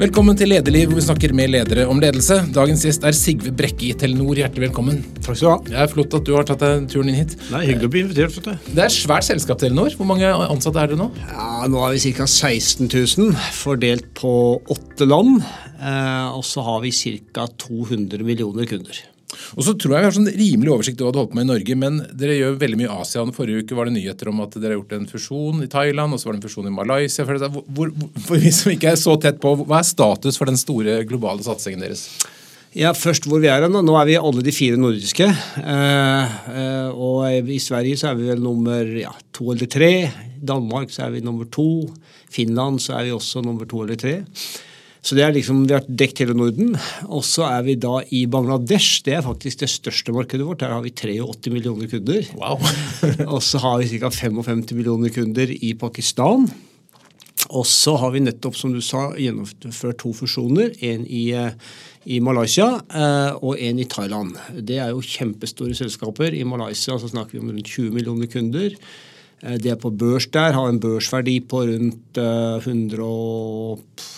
Velkommen til Lederliv, hvor vi snakker med ledere om ledelse. Dagens gjest er Sigve Brekke i Telenor. Hjertelig velkommen. Takk skal du ha. Det er Flott at du har tatt deg turen inn hit. Nei, Hyggelig å bli invitert. vet du. Det er et svært selskap, Telenor. Hvor mange ansatte er dere nå? Ja, Nå er vi ca. 16 000, fordelt på åtte land. Eh, og så har vi ca. 200 millioner kunder. Og så tror jeg vi har sånn rimelig oversikt over hva du holdt på med i Norge, men dere gjør veldig mye i Asia. Forrige uke var det nyheter om at dere har gjort en fusjon i Thailand, og så var det en fusjon i Malaysia. For, hvor, for vi som ikke er så tett på, hva er status for den store globale satsingen deres? Ja, Først hvor vi er Nå. Nå er vi alle de fire nordiske. Eh, eh, og i Sverige så er vi vel nummer ja, to eller tre. I Danmark så er vi nummer to. Finland så er vi også nummer to eller tre. Så det er liksom, Vi har dekket hele Norden. Og så er vi da i Bangladesh. Det er faktisk det største markedet vårt. Der har vi 83 millioner kunder. Wow. og så har vi ca. 55 millioner kunder i Pakistan. Og så har vi nettopp, som du sa, gjennomført to fusjoner. En i, eh, i Malaysia eh, og en i Thailand. Det er jo kjempestore selskaper. I Malaysia så snakker vi om rundt 20 millioner kunder. Eh, det er på børs der, har en børsverdi på rundt 100,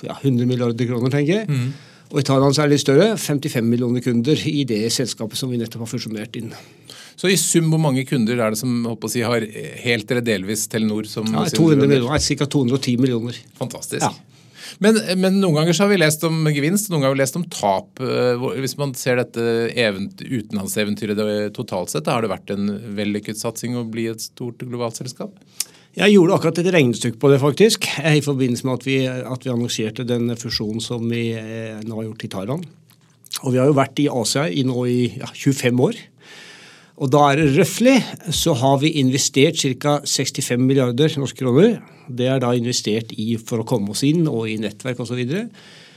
ja, 100 milliarder kroner, tenker jeg. Mm. Og i Thailand er det litt større, 55 millioner kunder i det selskapet som vi nettopp har fusjonert inn. Så i sum, hvor mange kunder er det som si, har helt eller delvis Telenor som ja, 200 millioner, Ca. 210 millioner. Fantastisk. Ja. Men, men, noen ganger så har vi lest om gevinst, noen ganger har vi lest om tap. Eh, hvis man ser dette utenlandseventyret totalt sett, har det vært en vellykket satsing å bli et stort globalt selskap? Jeg gjorde akkurat et regnestykke på det, faktisk, i forbindelse med at vi, at vi annonserte den fusjonen som vi eh, nå har gjort i Thailand. Og vi har jo vært i Asia i nå i ja, 25 år. Og da er det røftlig så har vi investert ca. 65 milliarder norske kroner. Det er da investert i for å komme oss inn og i nettverk osv. Så,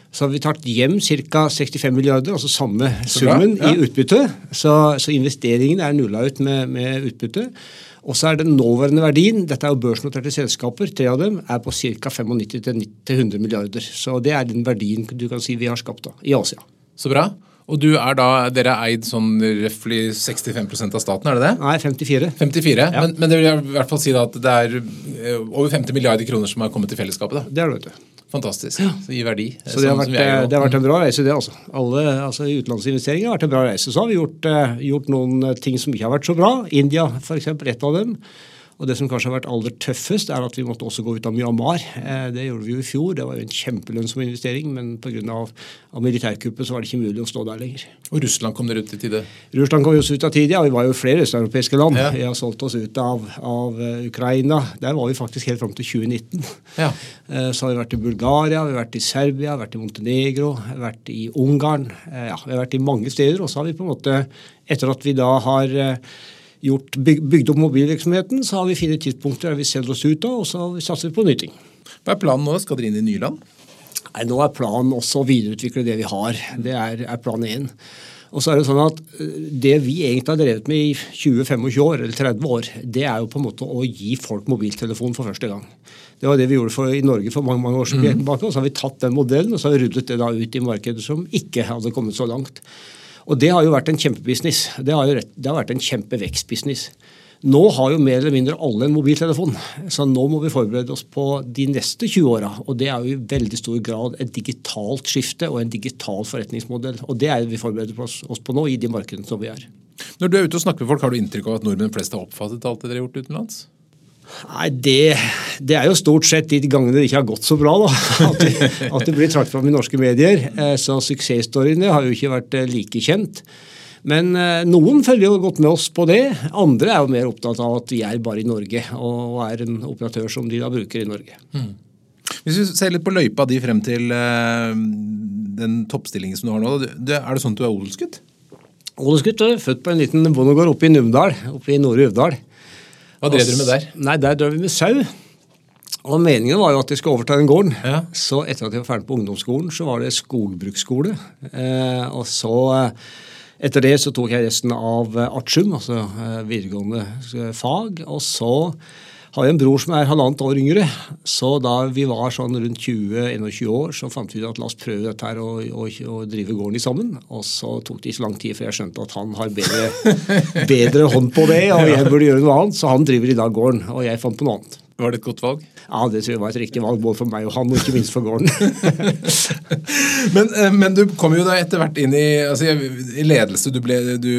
så har vi tatt hjem ca. 65 milliarder, altså samme summen, ja. i utbytte. Så, så, investeringen er nulla ut med, med utbytte. Og så er den nåværende verdien, dette er jo børsnoterte selskaper, tre av dem, er på ca. 95-100 milliarder. Så det er den verdien du kan si vi har skapt da, i Asia. Så bra. Og du er da, dere er eid sånn røftlig 65% av staten, er det det? Nei, 54. 54, ja. men, men, det vil jeg i hvert fall si da at det er eh, over 50 milliarder kroner som har kommet til fellesskapet? da? Det er det, vet du. Fantastisk. Ja. Så gir verdi. Så det har, sånn vært, det har, vært, en bra reise, det. altså. Alle altså, Utenlandsinvesteringer har vært en bra reise. Så har vi gjort, uh, gjort noen ting som ikke har vært så bra. India f.eks. ett av dem. Og Det som kanskje har vært aller tøffest, er at vi måtte også gå ut av Myanmar. Eh, det gjorde vi jo i fjor. Det var jo en kjempelønnsom investering, men pga. militærkuppet så var det ikke mulig å stå der lenger. Og Russland kom dere ut i tide? Russland kom oss ut av tide, ja. Vi var jo flere østeuropeiske land. Ja. Vi har solgt oss ut av, av, eh, Ukraina. Der var vi faktisk helt fram til 2019. Ja. Eh, så har vi vært i Bulgaria, vi har vært i Serbia, vært i Montenegro, vært i Ungarn. Ja, vi har vært i mange steder. Og så har vi på en måte, etter at vi da har gjort, bygd opp mobilvirksomheten, så har vi fire tidspunkter der vi selger oss ut av, og så satser vi på nye ting. Hva er planen nå? Skal dere inn i nye land? Nei, Nå er planen også å videreutvikle det vi har. Det er, er plan én. Og så er Det sånn at eh, det vi egentlig har drevet med i 20-25 år, eller 30 år, det er jo på en måte å gi folk mobiltelefon for første gang. Det var det vi gjorde for, i Norge for mange mange år siden. Mm. Og så har vi tatt den modellen og så har vi rullet det da ut i markedet som ikke hadde kommet så langt. Og det har jo vært en kjempebusiness. Det har, jo det har vært en kjempevekstbusiness. Nå har jo mer eller mindre alle en mobiltelefon, så nå må vi forberede oss på de neste 20 åra. Og det er jo i veldig stor grad et digitalt skifte og en digital forretningsmodell. Og det er det vi forbereder oss, på nå i de markedene som vi er. Når du er ute og snakker med folk, har du inntrykk av at nordmenn flest har oppfattet alt det dere har gjort utenlands? Nei, det, det, er jo stort sett de gangene det ikke har gått så bra, da. At det, at det blir trukket fram i norske medier. Eh, så suksessstoryene har jo ikke vært eh, like kjent. Men eh, noen følger jo godt med oss på det. Andre er jo mer opptatt av at vi er bare i Norge, og er en operatør som de da bruker i Norge. Mm. Hvis vi ser litt på løypa di frem til den toppstillingen som du har nå. Er det sånn at du er odelsgutt? Odelsgutt. Født på en liten bondegård oppe i Numedal, oppe i Nordre Uvdal. Hva drev dere med der? Nei, Der drev vi med sau. Og Meningen var jo at de skulle overta den gården. Ja. Så etter at jeg var ferdig på ungdomsskolen, så var det skogbruksskole. Eh, og så eh, etter det så tok jeg resten av eh, artium, altså eh, videregående fag. Og så har jeg en bror som er halvannet år yngre. Så da vi var sånn rundt 20-21 år, så fant vi ut at la oss prøve dette her og, og, og drive gården sammen. Og så tok det ikke så lang tid før jeg skjønte at han har bedre, bedre hånd på det, og jeg burde gjøre noe annet. Så han driver i dag gården, og jeg fant på noe annet. Var det et godt valg? Ja, det tror jeg var et riktig valg både for meg og han, og ikke minst for gården. men, eh, men, du kom jo da etter hvert inn i, altså, i ledelse. Du, ble, du,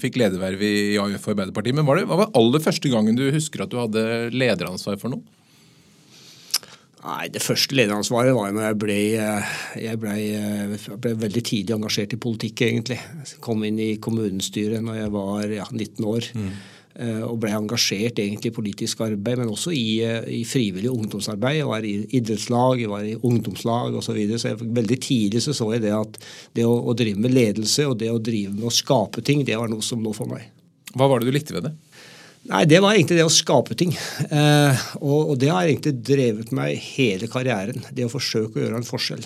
fikk lederverv i AUF Arbeiderpartiet. Men var det, hva var aller første gangen du husker at du hadde lederansvar for noe? Nei, Det første lederansvaret var når jeg ble, eh, jeg ble, jeg eh, ble veldig tidlig engasjert i politikk, egentlig. Jeg kom inn i kommunestyret når jeg var ja, 19 år. Mm. Eh, og ble engasjert egentlig i politisk arbeid, men også i, eh, i frivillig ungdomsarbeid. Jeg var i idrettslag, jeg var i ungdomslag osv. Så, videre. så jeg, veldig tidlig så, så jeg det at det å, å, drive med ledelse og det å drive med å skape ting, det var noe som lå for meg. Hva var det du likte ved det? Nei, Det var egentlig det å skape ting. Eh, og, og, det har egentlig drevet meg hele karrieren. Det å forsøke å gjøre en forskjell.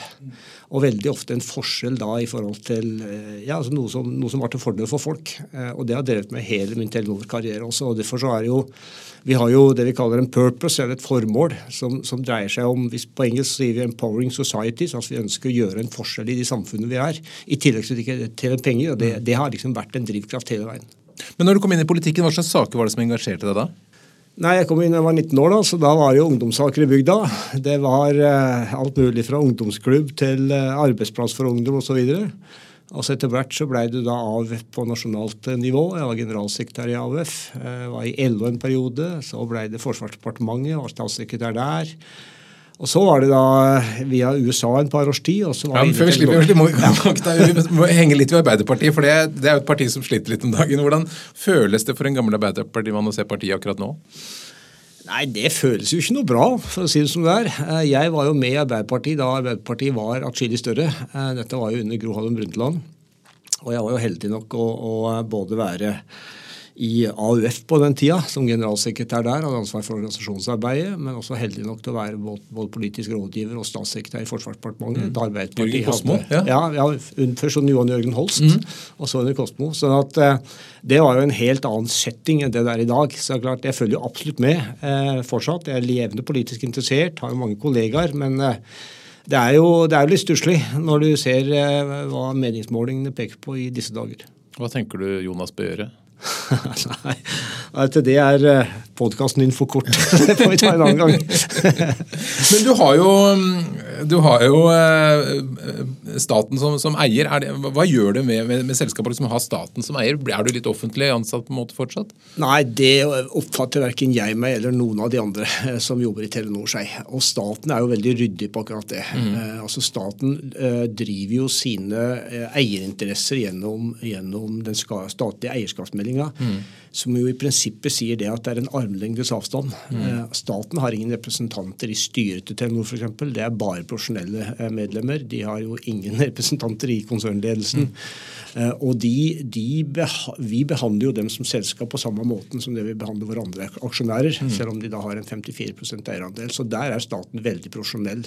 Og veldig ofte en forskjell da i forhold til eh, ja, altså noe, som, noe, som, var til fordel for folk. Eh, og det har drevet meg hele min Telenor-karriere også. og derfor så er jo vi har jo det vi kaller en purpose, eller et formål, som, som dreier seg om hvis På engelsk sier vi 'empowering societies', altså vi ønsker å gjøre en forskjell i de samfunnene vi er. I tillegg til en penger. og det, det har liksom vært en drivkraft hele veien. Men når du kom inn i politikken, hva slags saker var det som engasjerte deg da? Nei, Jeg kom inn da jeg var 19 år, da, så da var det jo ungdomssaker i bygda. Det var eh, alt mulig fra ungdomsklubb til eh, arbeidsplass for ungdom osv. Altså Etter hvert så blei du da av på nasjonalt eh, nivå. Jeg var generalsekretær i AUF. Jeg var i LO en periode. Så blei det Forsvarsdepartementet, var statssekretær der. Og så var det da via USA en par års tid. og så var ja, før vi slipper, vi må, vi må henge litt ved Arbeiderpartiet, for det, det, er jo et parti som sliter litt om dagen. Hvordan føles det for en gammel Arbeiderpartimann å se partiet akkurat nå? Nei, det føles jo ikke noe bra, for å si det som det er. Eh, jeg var jo med i Arbeiderpartiet da Arbeiderpartiet var atskillig større. Eh, dette var jo under Gro Harlem Brundtland. Og jeg var jo heldig nok å, å både være i AUF på den tida, som generalsekretær der. Hadde ansvar for organisasjonsarbeidet, men også heldig nok til å være både, politisk rådgiver og statssekretær i Forsvarsdepartementet. Mm. Da Arbeiderpartiet Kostmo, Ja. ja, ja først som Johan Jørgen Holst, mm. og så under Kostmo. sånn at eh, det var jo en helt annen setting enn det det er i dag. Så det er klart, jeg følger jo absolutt med eh, fortsatt. Jeg er levende politisk interessert, har jo mange kollegaer. men eh, det er jo det er litt stusslig når du ser eh, hva meningsmålingene peker på i disse dager. Hva tenker du Jonas bør gjøre? Nei, til det er eh, podkasten din for kort. det får vi ta en annen gang. Men du har jo, du har jo eh, staten som, som eier. Det, hva gjør det med, med, med selskaper som har staten som eier? Er du litt offentlig ansatt på en måte fortsatt? Nei, det oppfatter verken jeg meg eller noen av de andre eh, som jobber i Telenor seg. Og staten er jo veldig ryddig på akkurat det. Mm. altså Staten driver jo sine eierinteresser gjennom, gjennom den statlige eierskapsmeldingen mm. Som jo i prinsippet sier det at det er en armlengdes avstand. Mm. Eh, staten har ingen representanter i styret til Telenor f.eks. Det er bare profesjonelle eh, medlemmer. De har jo ingen representanter i konsernledelsen. Mm. Og de, de beha vi behandler jo dem som selskap på samme måten som det vi behandler våre andre aksjonærer, mm. selv om de da har en 54 eierandel. Så der er staten veldig profesjonell.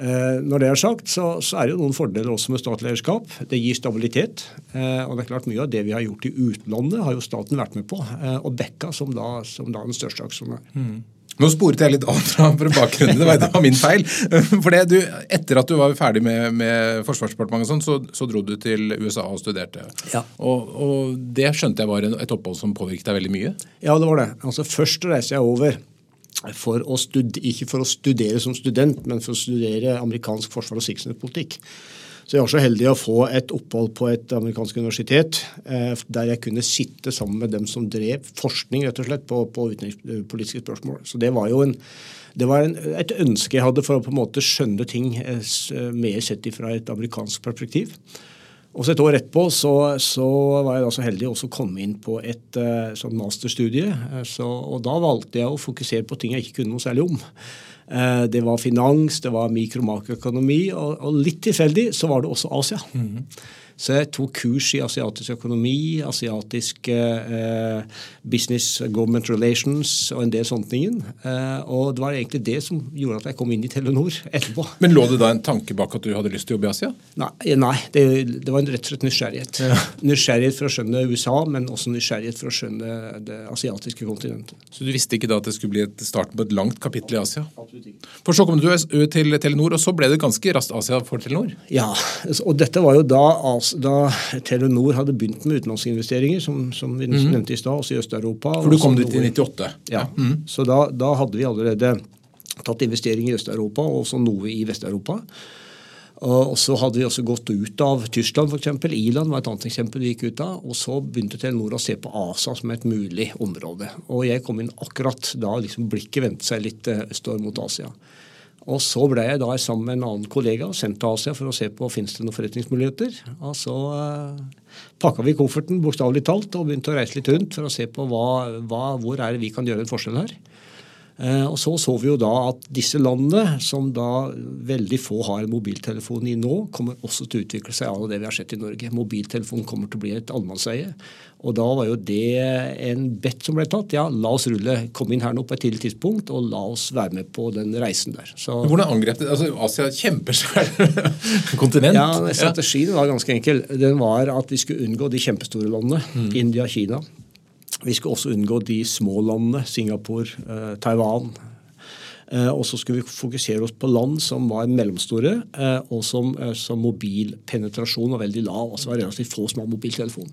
Eh, når det er sagt, så, så, er det jo noen fordeler også med statlig eierskap. Det gir stabilitet. Eh, og det er klart Mye av det vi har gjort i utlandet, har jo staten vært med på. Eh, og dekka som da, som da den største aksjonær. Mm. Nå sporet jeg litt av fra, bakgrunnen. Det var, det var min feil. For det, du, Etter at du var ferdig med, med Forsvarsdepartementet, sånn, så, så, dro du til USA og studerte. Ja. Og, og, Det skjønte jeg var et opphold som påvirket deg veldig mye? Ja, det var det. Altså Først reiste jeg over for studere, ikke for å studere som student, men for å studere amerikansk forsvar og sikkerhetspolitikk. Så jeg var så heldig å få et opphold på et amerikansk universitet eh, der jeg kunne sitte sammen med dem som drev forskning rett og slett på, på utenrikspolitiske spørsmål. Så det var jo en, det var en, et ønske jeg hadde for å på en måte skjønne ting eh, mer sett fra et amerikansk perspektiv. Og så Et år etterpå så, så, var jeg da så heldig å komme inn på et uh, sånn masterstudie. Uh, så, og Da valgte jeg å fokusere på ting jeg ikke kunne noe særlig om. Uh, det var finans, det var mikro- og makroøkonomi, og, og, litt tilfeldig så var det også Asia. Mm -hmm. Så jeg tok kurs i asiatisk økonomi, asiatisk eh, business government relations og en del sånne ting. Eh, og det var egentlig det som gjorde at jeg kom inn i Telenor etterpå. Men lå det da en tanke bak at du hadde lyst til å jobbe i Asia? Nei, nei det, det, var rett og slett nysgjerrighet. Ja. Nysgjerrighet for å skjønne USA, men også nysgjerrighet for å skjønne det asiatiske kontinentet. Så du visste ikke da at det skulle bli starten på et langt kapittel i Asia? Absolutt ikke. For så kom du til Telenor, og så ble det ganske raskt Asia for Telenor? Ja, og dette var jo da da Telenor hadde begynt med utenlandsinvesteringer, som, som vi nevnte i stad, også i Øst-Europa. For du kom dit i noe- 98? Ja. Så da, da hadde vi allerede tatt investeringer i Øst-Europa og også noe i Vest-Europa. Og så hadde vi også gått ut av Tyskland f.eks. Irland var et annet eksempel vi gikk ut av. Og så begynte Telenor å se på ASA som et mulig område. Og jeg kom inn akkurat da liksom blikket vendte seg litt eh, østover mot Asia. Og så ble jeg da sammen med en annen kollega sendt til Asia for å se på finnes det noen forretningsmuligheter. Og så uh, pakka vi kofferten bokstavelig talt og begynte å reise litt rundt for å se på hva, hva, hvor er det vi kan gjøre en forskjell her. Eh, Og så så vi jo da at disse landene, som da veldig få har en mobiltelefon i nå, kommer også til å utvikle seg av det vi har sett i Norge. Mobiltelefonen kommer til å bli et allemannseie. Og da var jo det en bet som ble tatt. Ja, la oss rulle. Kom inn her nå på et tidlig tidspunkt, og la oss være med på den reisen der. Så Hvordan angrep det? Altså, Asia kjemper seg kontinent. ja, Strategien var ganske enkel. Den var at vi skulle unngå de kjempestore landene. India, Kina. Vi skulle også unngå de små landene. Singapore, eh, Taiwan. Eh, og så skulle vi fokusere oss på land som var mellomstore, eh, og som, som mobilpenetrasjon var veldig lav. Altså var relativt få som hadde mobiltelefon.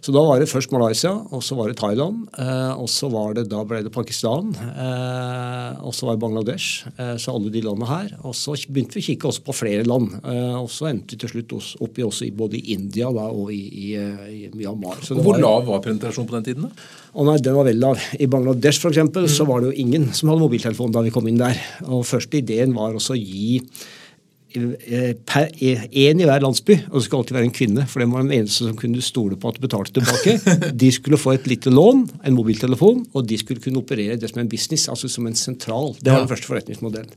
Så da var det først Malaysia, og så var det Thailand, eh, og så var det, da ble det Pakistan, eh, og så var det Bangladesh. Eh, så alle de landene her. Og så begynte vi å kikke også på flere land. Eh, og så endte vi til slutt opp i også både i India da, og i, i, i Myanmar. Så Og Hvor var- lav var penetrasjonen på den tiden? da? Å nei, den var veldig lav. I Bangladesh for eksempel, så var det jo ingen som hadde mobiltelefon da vi kom inn der. Og første ideen var også å gi én i hver landsby, og det skulle alltid være en kvinne, for den var den eneste som kunne stole på at du betalte tilbake. De skulle få et lite lån, en mobiltelefon, og de skulle kunne operere det som en business, altså som en sentral. Det var den første forretningsmodellen.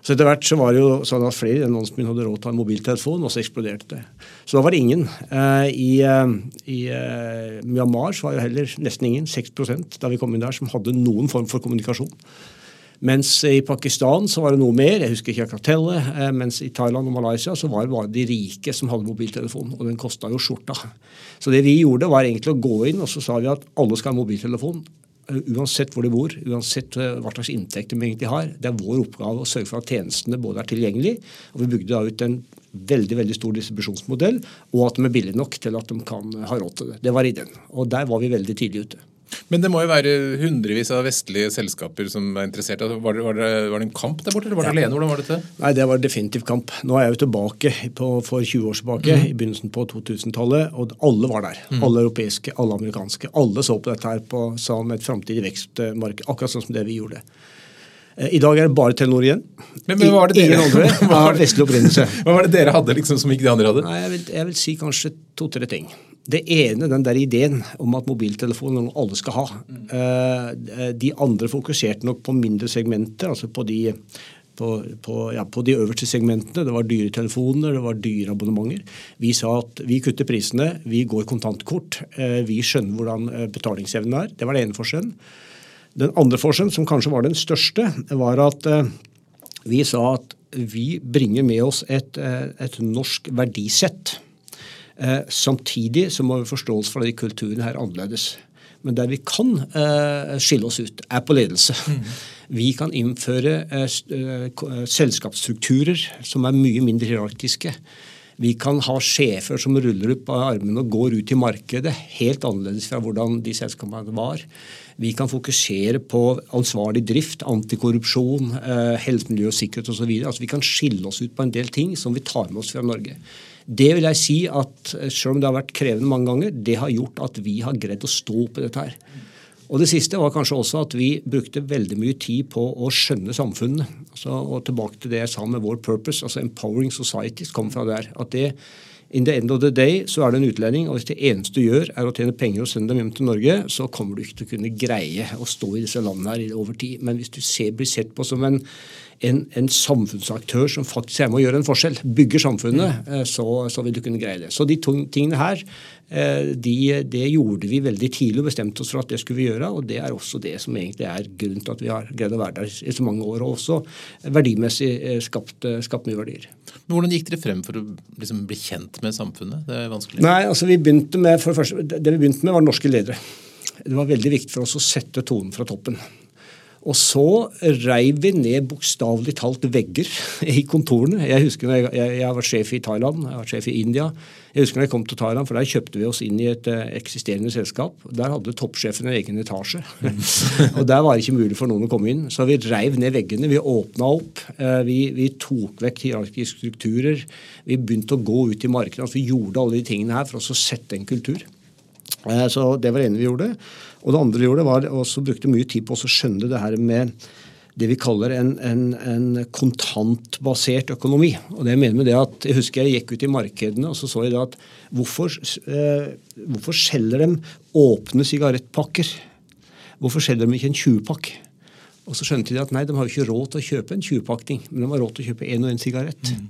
Så etter hvert så var det jo sånn at flere i den landsbyen hadde råd til en mobiltelefon, og så eksploderte det. Så da var det ingen. Eh, I, eh, i eh, Myanmar så var jo heller nesten ingen, 6% da vi kom inn der, som hadde noen form for kommunikasjon. Mens i Pakistan så var det noe mer, jeg husker ikke akkurat tellet. eh, Mens i Thailand og Malaysia så var det bare de rike som hadde mobiltelefon, og den kosta jo skjorta. Så det vi gjorde, var egentlig å gå inn og så sa vi at alle skal ha mobiltelefon. eh, Uansett hvor de bor, uansett eh, hva slags inntekt de har. Det er vår oppgave å sørge for at tjenestene både er tilgjengelige, og vi bygde da ut en veldig veldig stor distribusjonsmodell, og at de er billige nok til at de kan ha råd til det. Det var ideen. Og der var vi veldig tidlig ute. Men det må jo være hundrevis av vestlige selskaper som er interessert. Var det, var det, var det en kamp der borte, eller var det alene? Hvordan var dette? Nei, det var definitivt kamp. Nå er jeg jo tilbake på, for 20 år tilbake, i begynnelsen på 2000-tallet, og alle var der. Alle europeiske, alle amerikanske. Alle så på dette her på, som et framtidig vekstmarked, akkurat sånn som det vi gjorde. Eh, I dag er det bare Telenor igjen. Men- men var det Ingen dere- andre hva av vestlig opprinnelse. Hva var det dere hadde liksom som ikke de andre hadde? Nei, jeg vil, jeg vil si kanskje to-tre ting. Det ene, den der ideen om at mobiltelefon er noe alle skal ha. Eh, De andre fokuserte nok på mindre segmenter, altså på de, på, på, ja, på de øverste segmentene. Det var dyre telefoner, det var dyre abonnementer. Vi sa at vi kutter prisene, vi går kontantkort. eh, Vi skjønner hvordan eh, betalingsevnen er. Det var det ene forskjellen. Den andre forskjellen, som kanskje var den største, var at eh, vi sa at vi bringer med oss et, eh, et norsk verdisett. Eh, samtidig så må vi forståelse for at kulturen her er annerledes. Men der vi kan eh, skille oss ut, er på ledelse. Vi kan innføre eh, selskapsstrukturer som er mye mindre hierarkiske. Vi kan ha sjefer som ruller opp av armene og går ut i markedet, helt annerledes fra hvordan de selskapene var. Vi kan fokusere på ansvarlig drift, antikorrupsjon, eh, helse, miljø og sikkerhet osv. Altså, vi kan skille oss ut på en del ting som vi tar med oss fra Norge. Det vil jeg si at eh, selv om det har vært krevende mange ganger, det har gjort at vi har greid å stå på dette her. Og det siste var kanskje også at vi brukte veldig mye tid på å skjønne samfunnet. Altså, og tilbake til det jeg sa med vår purpose, altså empowering societies, kom fra der. At det in the end of the day så er det en utlending, og hvis det eneste du gjør er å tjene penger og sende dem hjem til Norge, så kommer du ikke til å kunne greie å stå i disse landene her over tid. Men hvis du ser, blir sett på som en, en, en samfunnsaktør som faktisk er med å gjøre en forskjell, bygger samfunnet, eh, så, så vil du kunne greie det. Så de to tingene her, eh, de, det gjorde vi veldig tidlig og bestemte oss for at det skulle vi gjøre. Og det er også det som egentlig er grunnen til at vi har greid å være der i så mange år, og også verdimessig eh, skapt, skapt mye verdier. Men Hvordan gikk dere frem for å liksom, bli kjent med samfunnet? Det er vanskelig. Nei, altså vi begynte med, for det, første, det vi begynte med, var norske ledere. Det var veldig viktig for oss å sette tonen fra toppen. Og så reiv vi ned bokstavelig talt vegger i kontorene. Jeg husker jeg, jeg, jeg var sjef i Thailand, jeg var sjef i India. Jeg husker når jeg kom til Thailand, for Der kjøpte vi oss inn i et uh, eksisterende selskap. Der hadde toppsjefen en egen etasje. og Der var det ikke mulig for noen å komme inn. Så vi reiv ned veggene. Vi åpna opp. Uh, vi, vi, tok vekk hierarkiske strukturer. Vi begynte å gå ut i markedet. Altså, vi gjorde alle de tingene her for å sette en kultur. Uh, så Det var det ene vi gjorde. Og det andre vi gjorde, var også brukte mye tid på å skjønne det her med det vi kaller en, en, en, kontantbasert økonomi. Og det jeg mener med det at, Jeg husker jeg gikk ut i markedene og så så jeg da at hvorfor, eh, hvorfor selger de åpne sigarettpakker? Hvorfor selger de ikke en 20-pakk? Og så skjønte de at nei, de har jo ikke råd til å kjøpe en 20-pakning, men de har råd til å kjøpe én og én sigarett. Mm.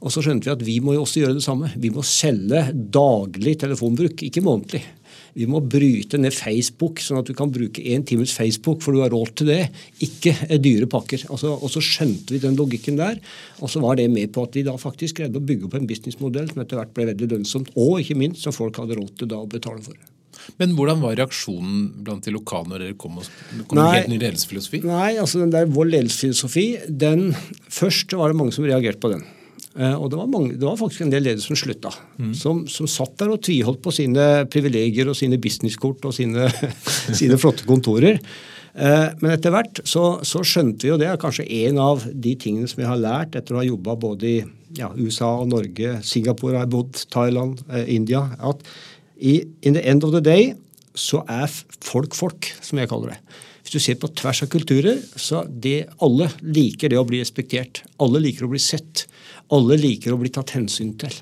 Og så skjønte vi at vi må jo også gjøre det samme. Vi må selge daglig telefonbruk, ikke månedlig. Vi må bryte ned Facebook, sånn at du kan bruke én times Facebook, for du har råd til det. Ikke dyre pakker. Altså, og så skjønte vi den logikken der. Og så var det med på at vi da faktisk greide å bygge opp en businessmodell som etter hvert ble veldig lønnsomt, og ikke minst som folk hadde råd til da å betale for. Men hvordan var reaksjonen blant de lokale når dere kom, og, kom med helt ny ledelsesfilosofi? Nei, altså den der Vår ledelsesfilosofi, den, Først var det mange som reagerte på den. Eh, og det var, mange, det var, faktisk en del ledere som slutta. Mm. Som, som, satt der og tviholdt på sine privilegier og sine businesskort og sine, sine flotte kontorer. Eh, men etter hvert så, så, skjønte vi jo det, er kanskje en av de tingene som vi har lært etter å ha jobba både i ja, USA og Norge, Singapore har jeg bodd, Thailand, eh, India, at i, in the end of the day så er folk folk, som jeg kaller det. Hvis du ser på tvers av kulturer, så det alle liker det å bli respektert. Alle liker å bli sett. Alle liker å bli tatt hensyn til.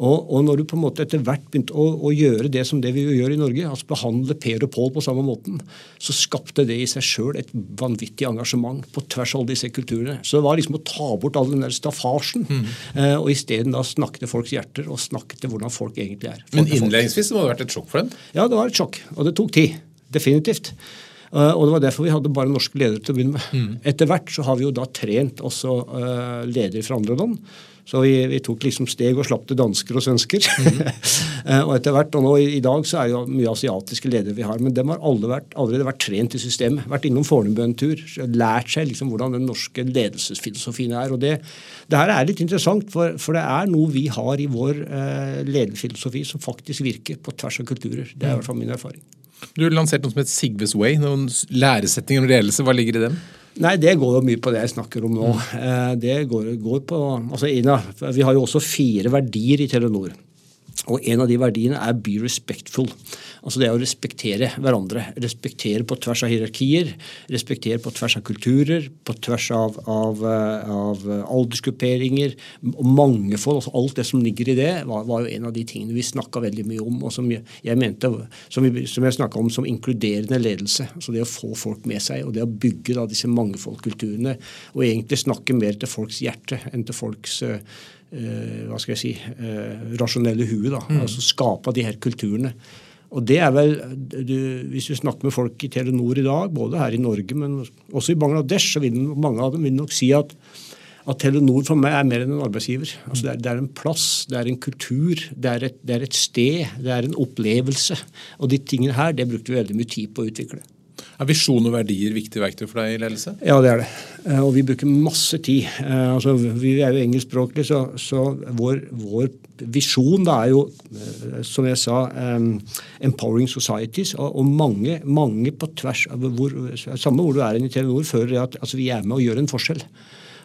Og, og når du på en måte etter hvert begynte å, å, gjøre det som det vi gjør i Norge, altså behandle Per og Pål på samme måten, så skapte det i seg sjøl et vanvittig engasjement på tvers av alle disse kulturene. Så det var liksom å ta bort all den der staffasjen, mm. eh, og isteden snakke til folks hjerter og snakke til hvordan folk egentlig er. Folk Men innledningsvis må det ha vært et sjokk for dem? Ja, det var et sjokk. Og det tok tid. Definitivt. Uh, og Det var derfor vi hadde bare norske ledere til å begynne med. Mm. Etter hvert så har vi jo da trent også uh, ledere fra andre land. Så vi, vi, tok liksom steg og slapp til dansker og svensker. Mm. uh, og etter hvert, og nå i, i, dag så er jo mye asiatiske ledere vi har. Men dem har alle vært, allerede vært trent i systemet. Vært innom Fornebu en tur. Lært seg liksom hvordan den norske ledelsesfilosofien er. og Det, det her er litt interessant, for, for, det er noe vi har i vår lederfilosofi som faktisk virker på tvers av kulturer. Det er i hvert fall min erfaring. Du lanserte noe som het Sigves Way. Noen læresetninger om ledelse. Hva ligger i dem? Nei, Det går jo mye på det jeg snakker om nå. Mm. Det går, går på, altså Ina, Vi har jo også fire verdier i Telenor. Og en av de verdiene er 'be respectful'. Altså det er å respektere hverandre. Respektere på tvers av hierarkier, respektere på tvers av kulturer, på tvers av, av, av aldersgrupperinger. Mangefold. altså Alt det som ligger i det, var, var jo en av de tingene vi snakka veldig mye om, og som jeg, jeg jeg snakka om som inkluderende ledelse. altså Det å få folk med seg, og det å bygge da disse mangefoldkulturene. Og egentlig snakke mer til folks hjerte enn til folks uh, hva skal jeg si, uh, rasjonelle huet. da, mm. altså Skape de her kulturene. Og det er vel, du, Hvis du snakker med folk i Telenor i dag, både her i Norge, men også i Bangladesh, så vil mange av dem vil nok si at, at Telenor for meg er mer enn en arbeidsgiver. Altså det, er, det, er, en plass, det er en kultur, det er, et, det er et sted, det er en opplevelse. Og de tingene her det brukte vi veldig mye tid på å utvikle. Er visjon og verdier viktige verktøy for deg i ledelse? Ja, det er det. Eh, og vi bruker masse tid. Eh, altså, vi er jo engelskspråklige, så, så vår, vår, visjon da er jo, eh, som jeg sa, um, 'empowering societies'. Og, og, mange, mange på tvers av hvor, Samme hvor du er i Telenor, føler at altså, vi er med og gjør en forskjell.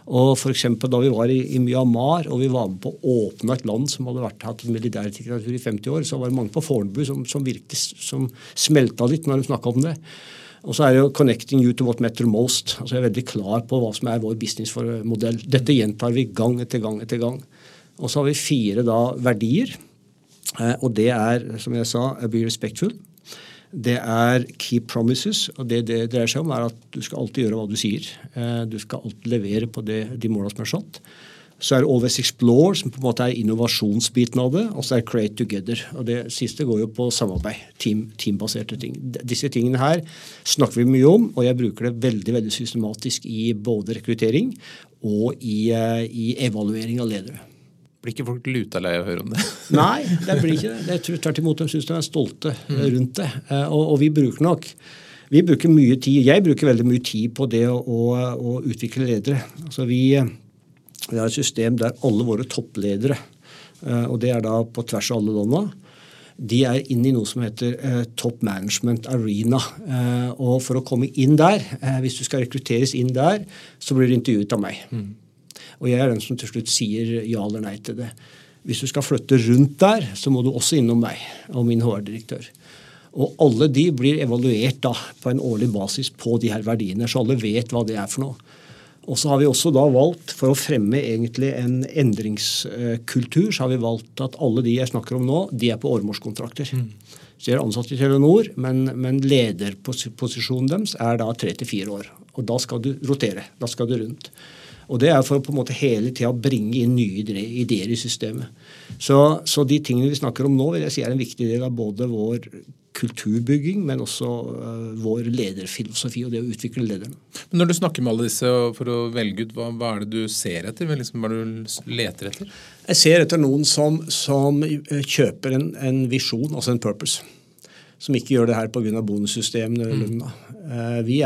Og for Da vi var i, i, Myanmar og vi var med på å åpne et land som hadde vært, hatt militærdiktatur i 50 år, så var det mange på Fornebu som, som, som smelta litt når de snakka om det. Og så er det jo 'connecting you to what matter most'. Altså Jeg er veldig klar på hva som er vår businessmodell. Dette gjentar vi gang etter gang etter gang. Og så har vi fire da verdier. Eh, og det er, som jeg sa, 'be respectful'. Det er keep promises. og Det det dreier seg om, er at du skal alltid gjøre hva du sier. Eh, du skal alltid levere på det, de måla som er satt. Så er det Always Explore, som på en måte er innovasjonsbiten av det. Og så er Create Together. Og det siste går jo på samarbeid. Team, teambaserte ting. Disse tingene her snakker vi mye om, og jeg bruker det veldig veldig systematisk i både rekruttering og i, eh, i evaluering av ledere. Blir ikke folk luta lei av å høre om det? Nei, det blir ikke det. Jeg tror tvert imot de syns de er stolte mm. rundt det. Eh, og, og vi bruker nok Vi bruker mye tid, Jeg bruker veldig mye tid på det å, å utvikle ledere. Altså vi, vi, har et system der alle våre toppledere, eh, og det er da på tvers av alle landa, de er inne i noe som heter eh, Top Management Arena. Eh, og for å komme inn der, eh, hvis du skal rekrutteres inn der, så blir du intervjuet av meg. Mm. Og jeg er den som til slutt sier ja eller nei til det. Hvis du skal flytte rundt der, så må du også innom meg og min HR-direktør. Og alle de blir evaluert da på en årlig basis på de her verdiene, så alle vet hva det er for noe. Og så har vi også da valgt, for å fremme egentlig en endringskultur, så har vi valgt at alle de jeg snakker om nå, de er på åremålskontrakter. Mm. Så de er ansatt i Telenor, men, men lederposisjonen deres er da tre til fire år. Og da skal du rotere. Da skal du rundt. Og det er for å på en måte hele tida bringe inn nye ideer i systemet. Så, så, de tingene vi snakker om nå, vil jeg si er en viktig del av både vår kulturbygging, men også uh, vår lederfilosofi og det å utvikle lederne. Men Når du snakker med alle disse for å velge ut, hva, hva er det du ser etter? Liksom, hva er det du leter etter? Jeg ser etter noen som, som eh, kjøper en, en visjon, altså en purpose som ikke gjør det her pga. bonussystemene eller mm. lønna. Uh, vi,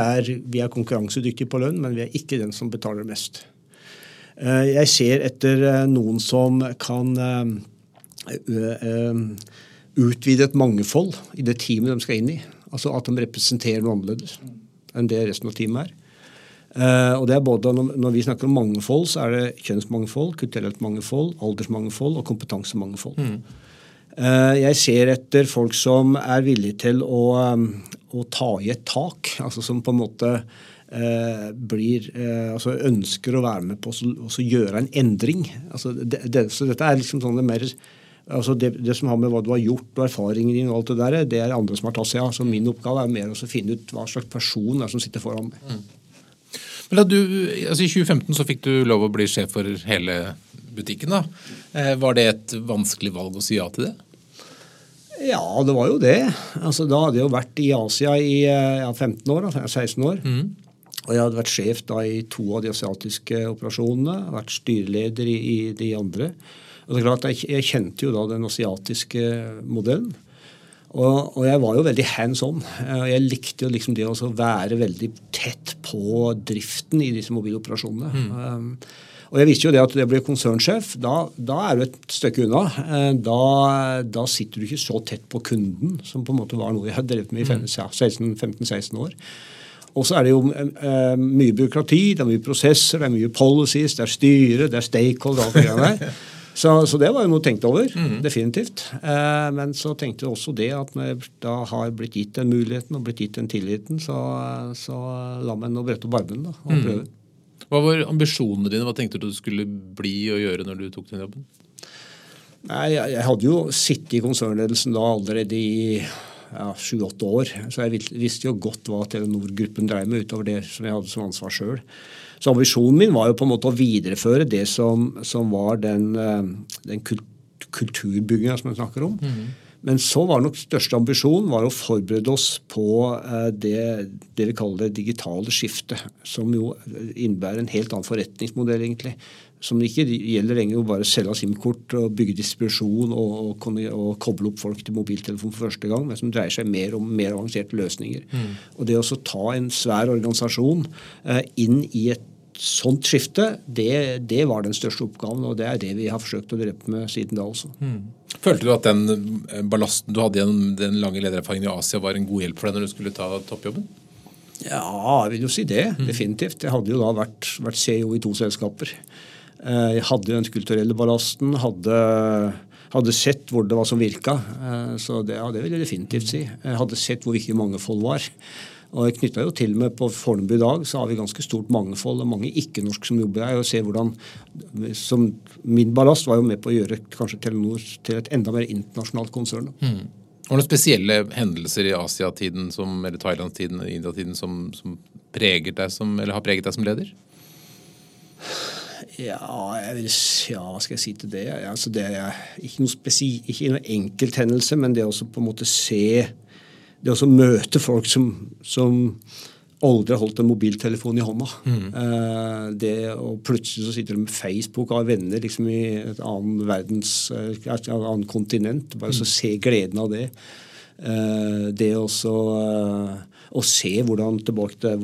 vi, er konkurransedyktige på lønn, men vi er ikke den som betaler mest. Uh, jeg ser etter uh, noen som kan utvide et mangfold i det teamet de skal inn i. Altså at de representerer noe annerledes enn det resten av teamet er. Uh, og det er både når, når, vi snakker om mangfold, så er det kjønnsmangfold, kulturelt mangfold, aldersmangfold og kompetansemangfold. Mm. Uh, jeg ser etter folk som er villige til å, um, å, ta i et tak. altså Som på en måte uh, blir altså ønsker å være med på å gjøre en endring. Altså det, det, så dette er liksom sånn det mer Altså det, det, som har med hva du har gjort og erfaringen din og alt det der, det er andre som har tatt seg av. Så min oppgave er mer å finne ut hva slags person det er som sitter foran meg. Mm. Men da du, altså I 2015 så fikk du lov å bli sjef for hele butikken. da. Eh, var det et vanskelig valg å si ja til det? Ja, det var jo det. Altså, da hadde jeg jo vært i Asia i ja, 15 år, altså 16 år. Mm. Og jeg hadde vært sjef da i to av de asiatiske operasjonene. Vært styreleder i, i de andre. Og det er klart, jeg, jeg kjente jo da den asiatiske modellen. Og, og, jeg var jo veldig hands on. og Jeg likte jo liksom det å være veldig tett på driften i disse mobiloperasjonene. Mm. Um, og jeg visste jo det at jeg ble konsernsjef. Da, da er du et stykke unna. Uh, da, da, sitter du ikke så tett på kunden, som på en måte var noe jeg hadde drevet med i 15-16 år. Og så er det jo uh, mye byråkrati, det er mye prosesser, det er mye policies, det er styre, det er stakeholder og alt det der. Så, så, det var jo noe tenkt over. Mm. Definitivt. Eh, men så tenkte jeg også det at når jeg da har blitt gitt den muligheten og blitt gitt den tilliten, så, så la meg nå brette opp armene og mm. Hva var ambisjonene dine? Hva tenkte du du skulle bli og gjøre når du tok den jobben? Nei, jeg, jeg hadde jo sittet i konsernledelsen da allerede i sju-åtte ja, år. Så jeg visste jo godt hva Telenor-gruppen drev med utover det som jeg hadde som ansvar sjøl. Så ambisjonen min var jo på en måte å videreføre det som, som var den, eh, den kulturbygginga som jeg snakker om. Mm. Men så var nok største ambisjon var å forberede oss på eh, det, det vi kaller det digitale skiftet. Som jo innebærer en helt annen forretningsmodell, egentlig. Som ikke gjelder lenger å bare selge SIM-kort og bygge distribusjon og, og, og, koble opp folk til mobiltelefon for første gang, men som dreier seg mer om mer avanserte løsninger. Mm. Og det å ta en svær organisasjon eh, inn i et sånt skifte, det, det, var den største oppgaven, og det er det vi har forsøkt å drepe med siden da også. Mm. Følte du at den eh, ballasten du hadde gjennom den lange ledererfaringen i Asia, var en god hjelp for deg når du skulle ta toppjobben? Ja, jeg vil jo si det. Mm. Definitivt. Jeg hadde jo da vært, vært CEO i to selskaper. Eh, jeg hadde jo den kulturelle ballasten. hadde hadde sett hvor det var som virka. Eh, så det, ja, det vil jeg definitivt si. Jeg hadde sett hvor viktig mangfold var. Og jeg knytta jo til med På Fornebu i dag så har vi ganske stort mangfold og mange ikke-norske som jobber her. og ser hvordan, som Min ballast var jo med på å gjøre kanskje Telenor til et enda mer internasjonalt konsern. Mm. Var det noen spesielle hendelser i Asiatiden som, eller Thailandstiden og Indiatiden som, som preget deg som, eller har preget deg som leder? Ja, jeg vil, ja, hva skal jeg si til det? Altså, det er ikke noen, spesi, ikke enkelthendelse, men det å på en måte se det å møte folk som, som aldri har holdt en mobiltelefon i hånda. Mm. Eh, det, og plutselig så sitter de med Facebook og har venner liksom, i et annet verdens, eh, et annet kontinent. Bare mm. så se gleden av det. Eh, det også eh, å se hvordan tilbake til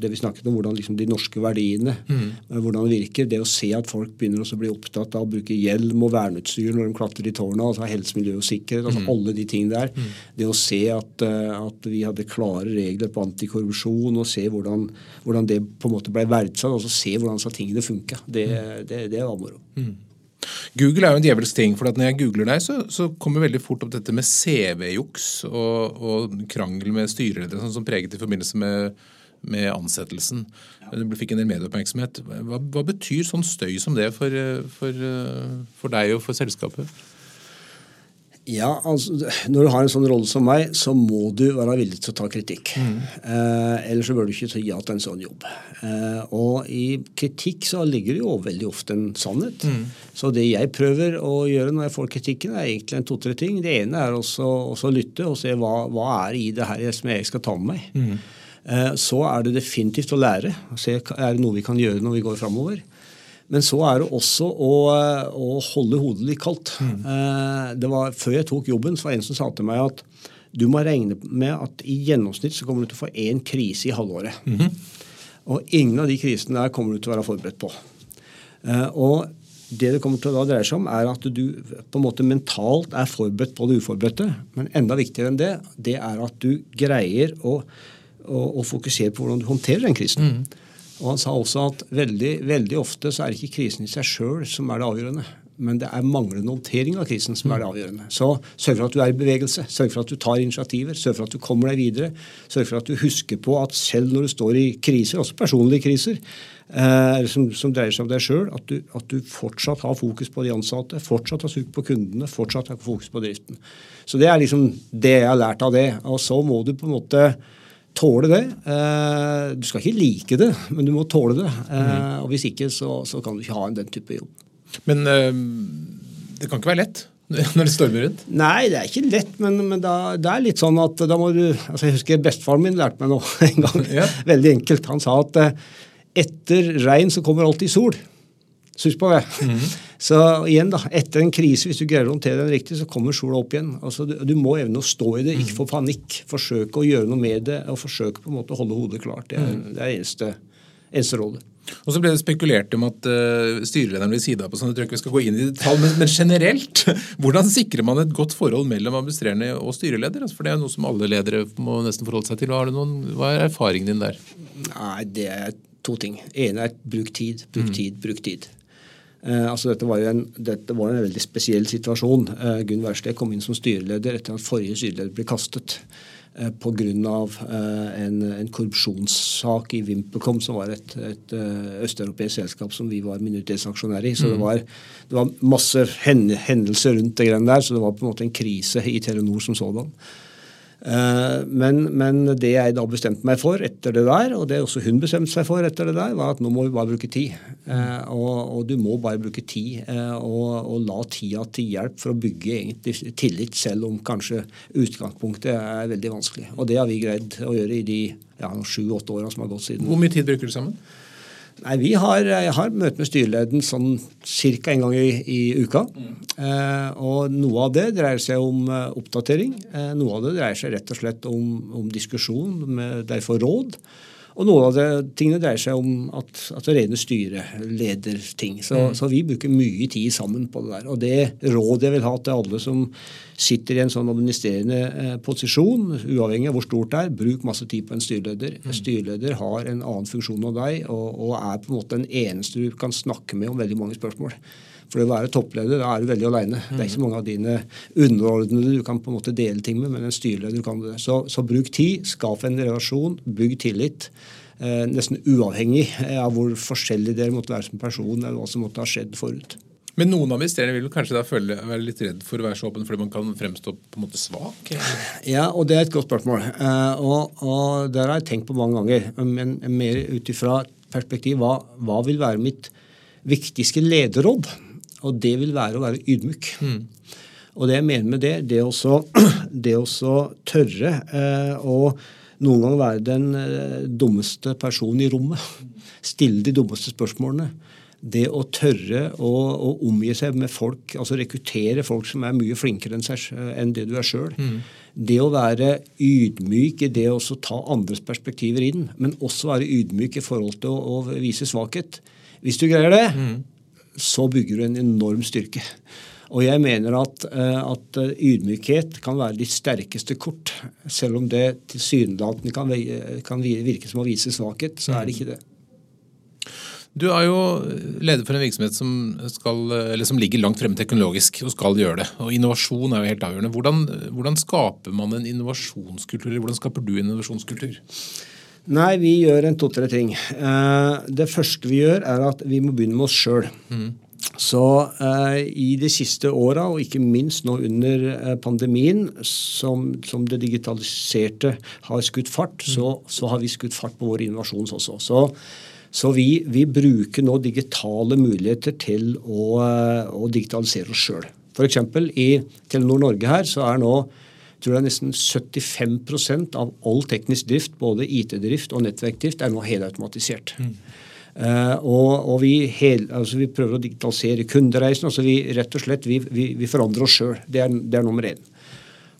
det vi snakket om, hvordan liksom de norske verdiene mm. hvordan det virker. Det å se at folk begynner å bli opptatt av å bruke hjelm og verneutstyr når de klatrer i tårnet, altså helse, miljø og sikkerhet, altså mm. alle de tingene der. Mm. Det å se at, at, vi hadde klare regler på antikorrupsjon, og se hvordan, hvordan det på en måte ble verdsatt, altså se hvordan disse tingene funka, det, det, det var moro. Google er jo en djevelsk ting. for når jeg googler deg, så, så kommer veldig fort opp dette med CV-juks og, og, krangel med styreledere, sånn som preget i forbindelse med, med ansettelsen. Du fikk en del medieoppmerksomhet. Hva, hva, betyr sånn støy som det for, for, for deg og for selskapet? Ja, altså, Når du har en sånn rolle som meg, så må du være villig til å ta kritikk. Mm. Eh, ellers så bør du ikke si ja til en sånn jobb. Eh, og i kritikk så ligger det jo veldig ofte en sannhet. Mm. Så det jeg prøver å gjøre når jeg får kritikken, er egentlig en to-tre ting. Det ene er også, også å lytte og se hva, hva er i det her som jeg skal ta med meg. Mm. Eh, så er det definitivt å lære. Se, er det noe vi kan gjøre når vi går framover? Men så er det også å, å holde hodet litt kaldt. Mm. Eh, det var, før jeg tok jobben, så var det en som sa til meg at du må regne med at i gjennomsnitt så kommer du til å få én krise i halvåret. Mm -hmm. Og ingen av de krisene der kommer du til å være forberedt på. Eh, og det det kommer til å dreie seg om, er at du på en måte mentalt er forberedt på det uforberedte. Men enda viktigere enn det, det er at du greier å, å, å fokusere på hvordan du håndterer den krisen. Mm. Og Han sa også at veldig, veldig ofte så er det ikke krisen i seg sjøl som er det avgjørende, men det er manglende håndtering av krisen som er det avgjørende. Så sørg for at du er i bevegelse, sørg for at du tar initiativer, sørg for at du kommer deg videre. Sørg for at du husker på at selv når du står i kriser, også personlige kriser, eh, som, som, dreier seg om deg sjøl, at, at, du fortsatt har fokus på de ansatte, fortsatt har fokus på kundene, fortsatt har fokus på driften. Så det er liksom det jeg har lært av det. Og så må du på en måte tåle det. Eh, du skal ikke like det, men du må tåle det. Mm. Og Hvis ikke, så, så, kan du ikke ha den type jobb. Men uh, det kan ikke være lett når det stormer rundt? Nei, det er ikke lett, men, men da, det er litt sånn at da må du altså Jeg husker bestefaren min lærte meg noe en gang. Ja. Veldig enkelt. Han sa at etter regn så kommer alltid sol. Sus på det. Mm -hmm. Så igjen, da, etter en krise, hvis du greier å håndtere den riktig, så kommer sola opp igjen. Altså, du, du, må evne å stå i det, ikke få panikk. Forsøke å gjøre noe med det, og forsøke på en måte å holde hodet klart. Det er mhm. det er eneste, eneste rådet. Og så ble det spekulert om at uh, styrelederen blir sida på sånn, jeg tror ikke vi skal gå inn i detalj, men, men, generelt, hvordan sikrer man et godt forhold mellom administrerende og styreleder? Altså, for det er noe som alle ledere må nesten forholde seg til. Hva, noen, hva er erfaringen din der? Nei, Det er to ting. ene er bruk tid, bruk mm. tid, bruk tid. Eh, altså dette, var en, dette var en veldig spesiell situasjon. Eh, Gunn Wærsted kom inn som styreleder etter at forrige styreleder ble kastet. Eh, Pga. Eh, en, en korrupsjonssak i VimpelCom, som var et, et eh, østeuropeisk selskap som vi var minoritetsaksjonær i. Så det mm. var, det var masse hendelser rundt det greiene der, så det var på en måte en krise i Telenor som sådan. Eh, men, men, det jeg da bestemte meg for etter det der, og det også hun bestemte seg for etter det der, var at nå må vi bare bruke tid. Eh, og, og du må bare bruke tid, eh, og, og, la tida til hjelp for å bygge egentlig tillit, selv om kanskje utgangspunktet er veldig vanskelig. Og det har vi greid å gjøre i de ja, sju-åtte åra som har gått siden. Hvor mye tid bruker du sammen? Nei, Vi har, jeg har møte med styreleden sånn ca. en gang i, i uka. Mm. Eh, og Noe av det dreier seg om eh, oppdatering. Eh, noe av det dreier seg rett og slett om, om diskusjon, med derfor råd. Og noen av det tingene dreier seg om at, at rene styrelederting. Så, mm. så vi bruker mye tid sammen på det der. Og det rådet jeg vil ha til alle som sitter i en sånn administrerende eh, posisjon, uavhengig av hvor stort det er, bruk masse tid på en styreleder. Mm. Styreleder har en annen funksjon enn deg og, og er på en måte den eneste du kan snakke med om veldig mange spørsmål. For å være toppleder da er du veldig alene. Det er ikke så mange av dine underordnede du kan på en måte dele ting med, men en styreleder kan du det. Så, så bruk tid, skap en relasjon, bygg tillit. Eh, nesten uavhengig av hvor forskjellig dere måtte være som person, eller hva som måtte ha skjedd forut. Men noen av investerere vil kanskje da føle, være litt redd for å være så åpen fordi man kan fremstå på en måte svak? Ja, og det er et godt spørsmål. Eh, og, og der har jeg tenkt på mange ganger. Men mer ut ifra perspektiv hva, hva vil være mitt viktigste lederråd? Og det vil være å være ydmyk. Mm. Og det jeg mener med det, det også, det også tørre eh, å noen ganger være den eh, dummeste personen i rommet. Stille de dummeste spørsmålene. det å tørre å, å, omgi seg med folk, altså rekruttere folk som er mye flinkere enn, seg, enn det du er sjøl. Mm. Det å være ydmyk i det å ta andres perspektiver inn, men også være ydmyk i forhold til å, å vise svakhet. Hvis du greier det, mm. Så bygger du en enorm styrke. Og jeg mener at, eh, at, ydmykhet kan være ditt sterkeste kort. Selv om det tilsynelatende kan, kan virke som å vise svakhet, så er det ikke det. Du er jo leder for en virksomhet som, skal, som, ligger langt fremme teknologisk og skal gjøre det. Og Innovasjon er jo helt avgjørende. Hvordan, hvordan skaper man en innovasjonskultur? eller Hvordan skaper du en innovasjonskultur? Nei, vi gjør en to-tre ting. Eh, det første vi gjør, er at vi må begynne med oss sjøl. Mm. Så eh, i de siste åra, og ikke minst nå under eh, pandemien, som, som, det digitaliserte har skutt fart, mm. så, så, har vi skutt fart på vår innovasjon også. Så så vi, vi, bruker nå digitale muligheter til å, å digitalisere oss sjøl. F.eks. i Telenor Norge her så er nå tror jeg nesten 75% av all teknisk drift, både IT-drift og nettverkdrift, er nå helautomatisert. Mm. Uh, og, og vi, hel, altså vi, prøver å digitalisere kundereisen. altså vi rett og slett vi, vi, vi forandrer oss sjøl. Det, det, er nummer én.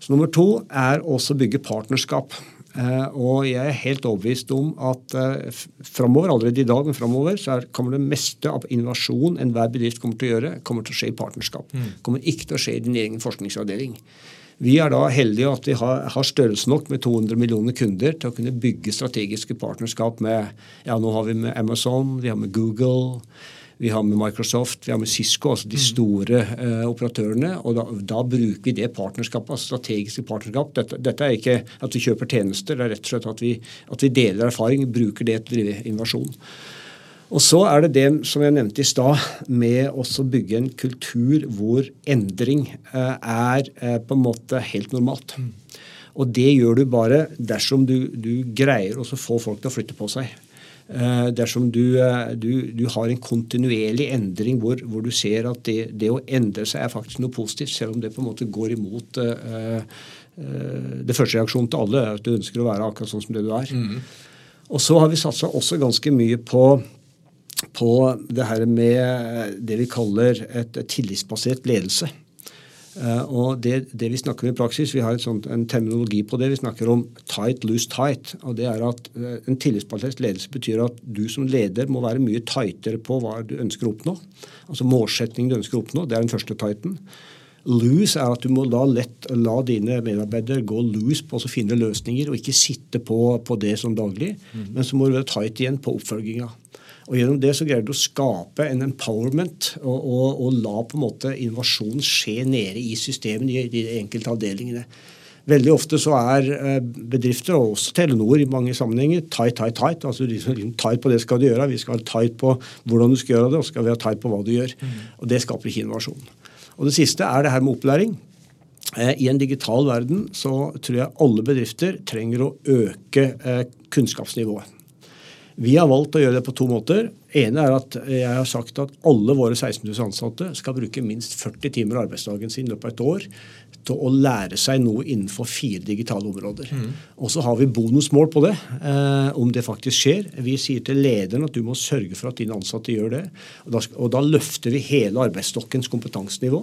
Så Nummer to er også bygge partnerskap. Uh, og jeg er helt overbevist om at uh, framover, allerede i dag, men framover, så er, kommer det meste av innovasjon enhver bedrift kommer til å gjøre, kommer til å skje i partnerskap. Mm. kommer ikke til å skje i din egen forskningsavdeling. Vi er da heldige at vi har, har størrelse nok med 200 millioner kunder til å kunne bygge strategiske partnerskap med ja, nå har vi med Amazon, vi har med Google. Vi har med Microsoft, vi har med Cisco, altså de mm. store uh, operatørene. og da, da, bruker vi det partnerskapet, altså strategiske partnerskap. Dette, dette, er ikke at vi kjøper tjenester, det er rett og slett at vi, at vi deler erfaring, bruker det til å drive innovasjon. Og så er det det som jeg nevnte i stad, med å bygge en kultur hvor endring uh, er uh, på en måte helt normalt. Og det gjør du bare dersom du, du greier å få folk til å flytte på seg. Eh, dersom du, eh, du, du, har en kontinuerlig endring hvor, hvor du ser at det, det, å endre seg er faktisk noe positivt, selv om det på en måte går imot uh, uh, det første reaksjonen til alle, er at du ønsker å være akkurat sånn som det du er. Mm. Og så har vi satsa også ganske mye på, på det her med det vi kaller et tillitsbasert ledelse. Uh, og det, det, vi snakker om i praksis, vi har sånt, en terminologi på det. Vi snakker om tight, loose, tight. og det er at uh, En tillitsbasert ledelse betyr at du som leder må være mye tightere på hva du ønsker å oppnå. Altså målsettingen du ønsker å oppnå. Det er den første tighten. Loose er at du må da lett la dine medarbeidere gå loose på å finne løsninger, og ikke sitte på, på det som daglig. Mm. Men så må du være tight igjen på oppfølginga. Og Gjennom det så greier du å skape en empowerment og, og, og la på en måte innovasjon skje nede i systemene i de enkelte avdelingene. Veldig ofte så er eh, bedrifter, og også Telenor i mange sammenhenger, tight, tight, tight. altså liksom tight på det skal du gjøre. Vi skal ha tight på hvordan du skal gjøre det, og skal vi ha tight på hva du gjør. Mm. Og Det skaper ikke innovasjon. Og Det siste er det her med opplæring. Eh, I en digital verden så tror jeg alle bedrifter trenger å øke eh, kunnskapsnivået. Vi har valgt å gjøre det på to måter. ene er at jeg har sagt at alle våre 16 000 ansatte skal bruke minst 40 timer arbeidsdagen sin i løpet av et år til å lære seg noe innenfor fire digitale områder. Mm. Og så har vi bonusmål på det, eh, om det faktisk skjer. Vi sier til lederen at du må sørge for at dine ansatte gjør det. Og da, og da løfter vi hele arbeidsstokkens kompetansenivå.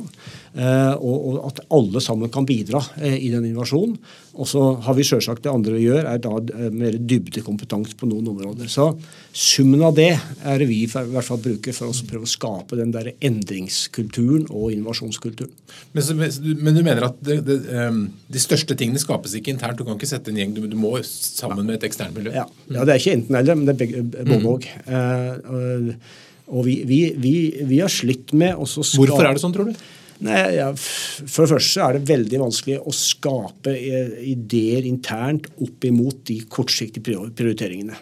Eh, og, og, at alle sammen kan bidra eh, i den innovasjonen. Og så har vi sjølsagt det andre vi gjør, er da eh, mer dybdekompetanse på noen områder. Så summen av det er det vi i hvert fall bruker for å prøve å skape den der endringskulturen og innovasjonskulturen. Men, men du mener at at det, det, um, de største tingene skapes ikke internt. Du kan ikke sette en gjeng, du, må sammen med et eksternt miljø. Ja. ja. det er ikke enten-eller, men det er både òg. Mm. Uh, og vi, vi, vi, vi, har slitt med å skape Hvorfor er det sånn, tror du? Nei, ja, For det første er det veldig vanskelig å skape eh, ideer internt opp imot de kortsiktige prioriteringene.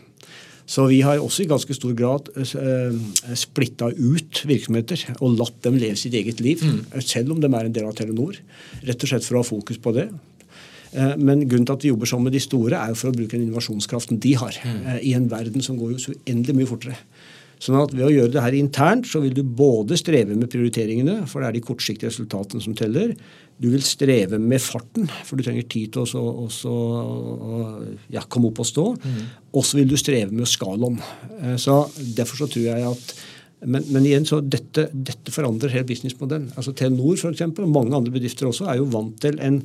Så vi har også i ganske stor grad uh, splitta ut virksomheter og latt dem leve sitt eget liv, mm. selv om de er en del av Telenor. Rett og slett for å ha fokus på det. Men grunnen til at vi jobber sammen med de store, er jo for å bruke den innovasjonskraften de har. Mm. I en verden som går jo så uendelig mye fortere. Sånn at Ved å gjøre det her internt så vil du både streve med prioriteringene, for det er de kortsiktige resultatene som teller, du vil streve med farten, for du trenger tid til å, også, ja, komme opp og stå. Mm. Og så vil du streve med skalaen. Eh, så Derfor så tror jeg at Men, men, igjen, så dette, dette forandrer hele businessmodellen. Altså Telenor for eksempel, og mange andre bedrifter også er jo vant til en,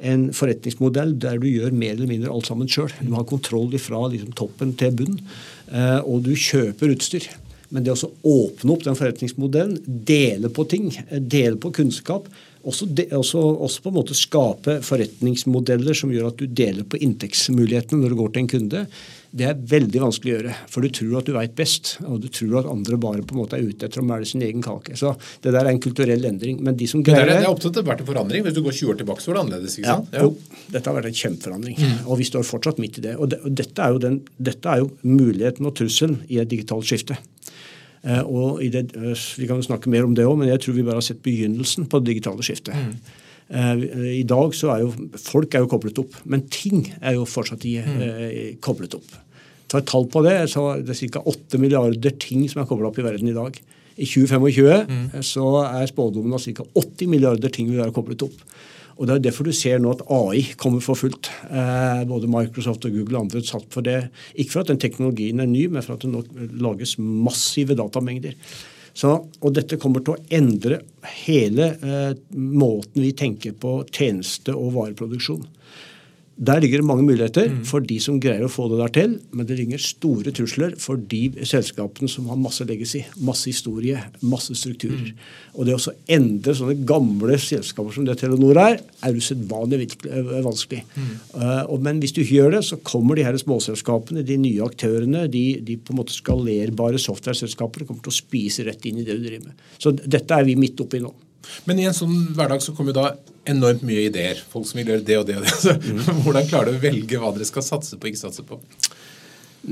en forretningsmodell der du gjør mer eller mindre alt sammen sjøl. Du har kontroll fra liksom, toppen til bunnen, eh, og du kjøper utstyr. Men det å åpne opp den forretningsmodellen, dele på ting, dele på kunnskap, også, de, også, også, på en måte skape forretningsmodeller som gjør at du deler på inntektsmulighetene når du går til en kunde, det er veldig vanskelig å gjøre. For du tror at du veit best, og du tror at andre bare på en måte er ute etter å male sin egen kake. Så det der er en kulturell endring. Men de som greier det, det er opptatt av vært en forandring. Hvis du går 20 år tilbake, så var det annerledes. ikke sant? Ja, ja. dette har vært en kjempeforandring. Mm. Og vi står fortsatt midt i det. Og, det, og dette, er den, dette, er jo muligheten og trusselen i et digitalt skifte. Uh, og det, uh, Vi kan snakke mer om det òg, men jeg tror vi bare har sett begynnelsen på det digitale skiftet. Mm. Uh, I dag så er jo folk er jo koblet opp, men ting er jo fortsatt i, mm. koblet opp. Ta et tall på det, så det er ca. 8 milliarder ting som er kobla opp i verden i dag. I 2025 mm. så er spådommen at ca. 80 milliarder ting vil være koblet opp. Og Det er derfor du ser nå at AI kommer for fullt. Eh, både Microsoft og Google og andre satt for det. Ikke for at den teknologien er ny, men for at det nå lages massive datamengder. Så, og dette kommer til å endre hele eh, måten vi tenker på tjeneste- og vareproduksjon. Der ligger det mange muligheter mm. for de som greier å få det der til, men det ligger store trusler for de selskapene som har masse legacy, masse historie, masse strukturer. Mm. Og det å endre sånne gamle selskaper som det Telenor er, er usedvanlig vanskelig. Mm. Uh, men hvis du ikke gjør det, så kommer de her småselskapene, de nye aktørene, de, de på en måte skalerbare software-selskapene kommer til å spise rett inn i det du driver med. Så dette er vi midt oppi nå. Men i en sånn hverdag så kommer jo da enormt mye ideer. Folk som vil gjøre det og det og det. Så, mm. Hvordan klarer du å velge hva dere skal satse på og ikke satse på?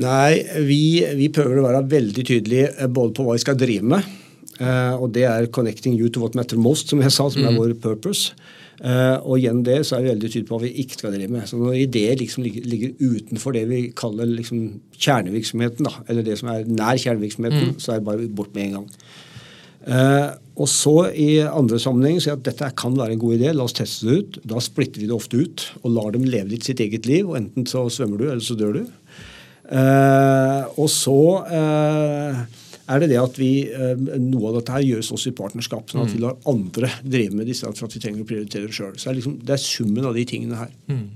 Nei, vi, vi, prøver å være veldig tydelige eh, både på hva vi skal drive med. Uh, og det er 'connecting you to what matter most', som jeg sa, som mm. er vår purpose. Uh, og gjennom det så er vi veldig tydelige på hva vi ikke skal drive med. Så når ideer liksom ligger, ligger utenfor det vi kaller liksom kjernevirksomheten, da, eller det som er nær kjernevirksomheten, mm. så er det bare bort med en gang. Uh, og så i andre sammenheng sier at dette kan være en god idé, la oss teste det ut. Da splitter vi det ofte ut og lar dem leve litt sitt eget liv. og Enten så svømmer du, eller så dør du. Uh, og så uh, er det det at vi, Noe av dette her gjøres også i partnerskap. sånn at vi mm. lar andre drive med disse for at vi trenger å prioritere det sjøl. Så det er, liksom, det er summen av de tingene her. Mm.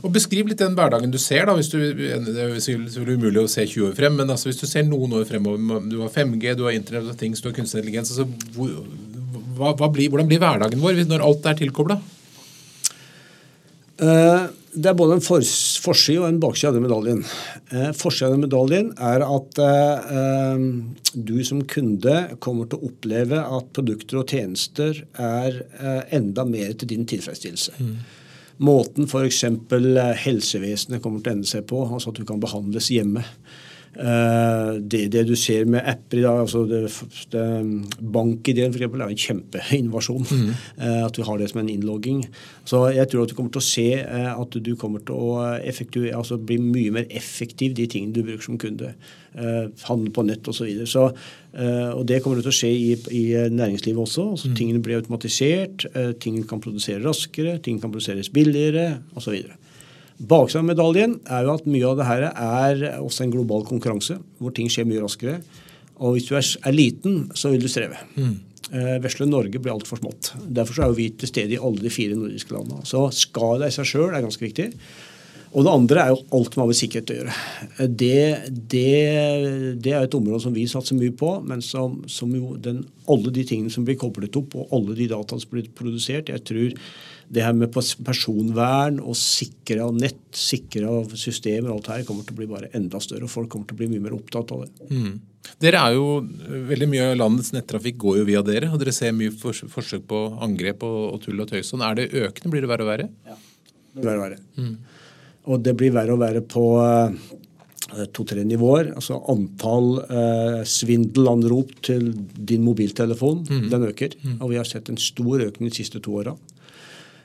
Og Beskriv litt den hverdagen du ser. da, hvis du, Det er selvfølgelig umulig å se 20 år frem, men altså hvis du ser noen år fremover, du har 5G, du har Internett og ting, du har kunstig intelligens, altså, hva, hva blir, hvordan blir hverdagen vår når alt er tilkobla? Uh, eh, det er både en for, forside og en bakside av den medaljen. Uh, forsiden av medaljen er at uh, du som kunde kommer til å oppleve at produkter og tjenester er enda mer til din tilfredsstillelse. Mm måten f.eks. Eh, helsevesenet kommer til å ende seg på, altså at du kan behandles hjemme. Eh, det, det, du ser med apper i dag, altså det, det, bankideen f.eks. er en kjempeinnovasjon. Mm. Eh, at vi har det som en innlogging. Så jeg tror at du kommer til å se at du kommer til å altså bli mye mer effektiv de tingene du bruker som kunde. Handle på nett osv. Så, så og det kommer til å skje i, i næringslivet også. altså mm. Tingene blir automatisert, tingene kan produsere raskere, ting kan produseres billigere osv. Baksiden av medaljen er jo at mye av det her er også en global konkurranse, hvor ting skjer mye raskere. Og hvis du er, liten, så vil du streve. Mm. Eh, vesle Norge blir altfor smått. Derfor er jo vi til stede i alle de fire nordiske landene. Så skala i seg sjøl er ganske viktig. Og det andre er jo alt med sikkerhet å gjøre. Eh, det, det, det, er et område som vi satser mye på, men som, som jo den, alle de tingene som blir koblet opp, og alle de dataene som blir produsert Jeg tror det her med personvern og sikre av nett, sikre av systemer og alt her kommer til å bli bare enda større. og Folk kommer til å bli mye mer opptatt av det. Mm. Dere er jo, Veldig mye av landets nettrafikk går jo via dere. og Dere ser mye forsøk på angrep og, og tull og tøys. Sånn. Er det økende? Blir det verre og verre? Ja, det blir verre og verre. Mm. Og det blir verre og verre på uh, to-tre nivåer. Altså Antall eh, svindelanrop til din mobiltelefon mm. den øker. Mm. Og vi har sett en stor økning de siste to åra.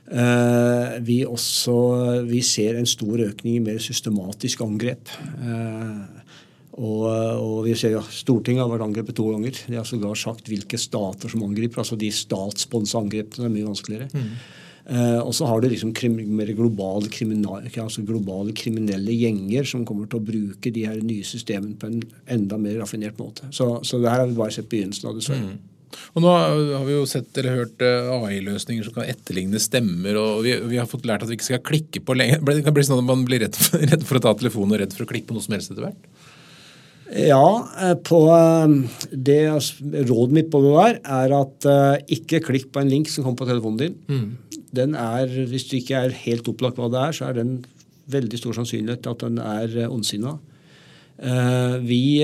Eh, vi, også, vi ser en stor økning i mer systematisk angrep. Eh, og, og, vi ser ja, Stortinget har vært angrepet to ganger. De har sågar sagt hvilke stater som angriper. altså De statssponsa angrepene er mye vanskeligere. Mm. Eh, og så har du liksom krim, mer globale, altså globale, kriminelle gjenger som kommer til å bruke de her nye systemene på en enda mer raffinert måte. Så, så det her har vi bare sett begynnelsen av, dessverre. Mm. Og nå har vi jo sett eller hørt eh, AI-løsninger som kan etterligne stemmer, og vi, vi, har fått lært at vi ikke skal klikke på lenge. Det kan bli sånn at man blir redd for, redd for å ta telefonen og redd for å klikke på noe som helst etter hvert? Ja, eh, på eh, det rådet mitt på det der er at ikke klikk på en link som kommer på telefonen din. Mm. Den er, Hvis du ikke er helt opplagt hva det er, så er den veldig stor sannsynlighet at den er ondsinna. Uh, vi,